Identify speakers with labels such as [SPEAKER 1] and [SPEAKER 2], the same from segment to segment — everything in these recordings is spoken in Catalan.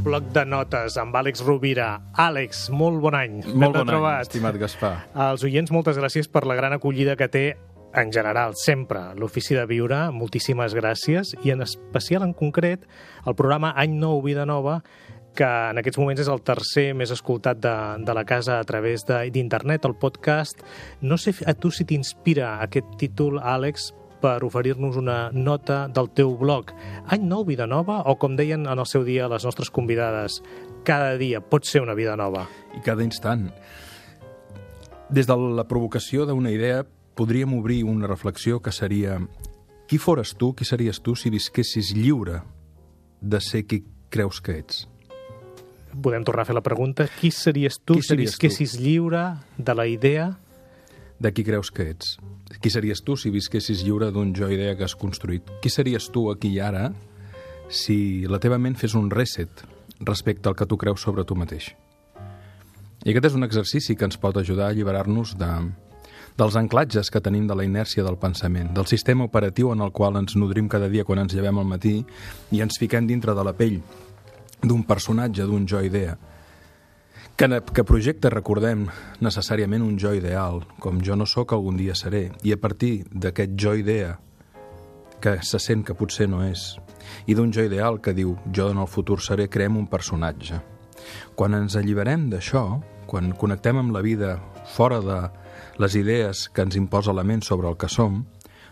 [SPEAKER 1] bloc de notes amb Àlex Rovira. Àlex, molt bon any.
[SPEAKER 2] Molt bon any, estimat Gaspar.
[SPEAKER 1] Als oients, moltes gràcies per la gran acollida que té en general, sempre, l'Ofici de Viure, moltíssimes gràcies, i en especial, en concret, el programa Any Nou, Vida Nova, que en aquests moments és el tercer més escoltat de, de la casa a través d'internet, el podcast. No sé a tu si t'inspira aquest títol, Àlex, per oferir-nos una nota del teu blog. Any nou, vida nova, o com deien en el seu dia les nostres convidades, cada dia pot ser una vida nova.
[SPEAKER 2] I cada instant. Des de la provocació d'una idea podríem obrir una reflexió que seria qui fores tu, qui series tu si visquessis lliure de ser qui creus que ets?
[SPEAKER 1] Podem tornar a fer la pregunta. Qui series tu qui series si visquessis tu? lliure de la idea
[SPEAKER 2] de qui creus que ets. Qui series tu si visquessis lliure d'un jo idea que has construït? Qui series tu aquí i ara si la teva ment fes un reset respecte al que tu creus sobre tu mateix? I aquest és un exercici que ens pot ajudar a alliberar-nos de, dels anclatges que tenim de la inèrcia del pensament, del sistema operatiu en el qual ens nodrim cada dia quan ens llevem al matí i ens fiquem dintre de la pell d'un personatge, d'un jo idea, que, que projecte, recordem, necessàriament un jo ideal, com jo no sóc algun dia seré, i a partir d'aquest jo idea que se sent que potser no és, i d'un jo ideal que diu jo en el futur seré, creem un personatge. Quan ens alliberem d'això, quan connectem amb la vida fora de les idees que ens imposa la ment sobre el que som,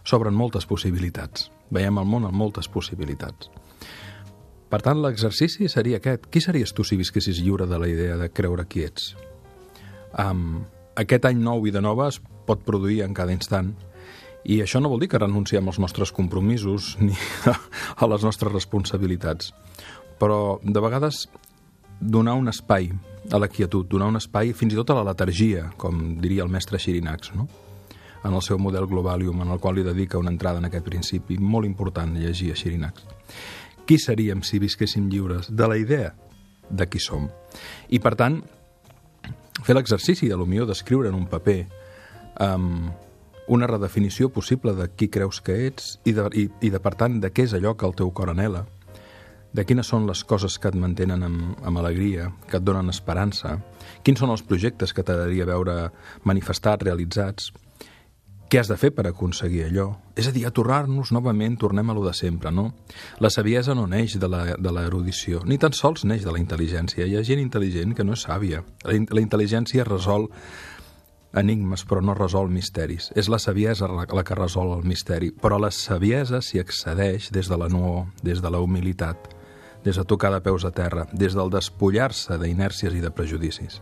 [SPEAKER 2] s'obren moltes possibilitats. Veiem el món amb moltes possibilitats. Per tant, l'exercici seria aquest. Qui series tu si visquessis lliure de la idea de creure qui ets? Um, aquest any nou, vida nova, es pot produir en cada instant i això no vol dir que renunciem als nostres compromisos ni a les nostres responsabilitats. Però, de vegades, donar un espai a la quietud, donar un espai fins i tot a la letargia, com diria el mestre Xirinacs, no? en el seu model Globalium, en el qual li dedica una entrada en aquest principi molt important llegir a Xirinacs qui seríem si visquéssim lliures? De la idea de qui som. I, per tant, fer l'exercici de l'homió d'escriure en un paper um, una redefinició possible de qui creus que ets i de, i, i de, per tant, de què és allò que el teu cor anela, de quines són les coses que et mantenen amb, amb alegria, que et donen esperança, quins són els projectes que t'agradaria veure manifestats, realitzats, què has de fer per aconseguir allò? És a dir, a tornar-nos novament, tornem a lo de sempre, no? La saviesa no neix de l'erudició, ni tan sols neix de la intel·ligència. Hi ha gent intel·ligent que no és sàvia. La, la intel·ligència resol enigmes, però no resol misteris. És la saviesa la que resol el misteri, però la saviesa s'hi accedeix des de la nuor, des de la humilitat, des de tocar de peus a terra, des del despullar-se d'inèrcies i de prejudicis.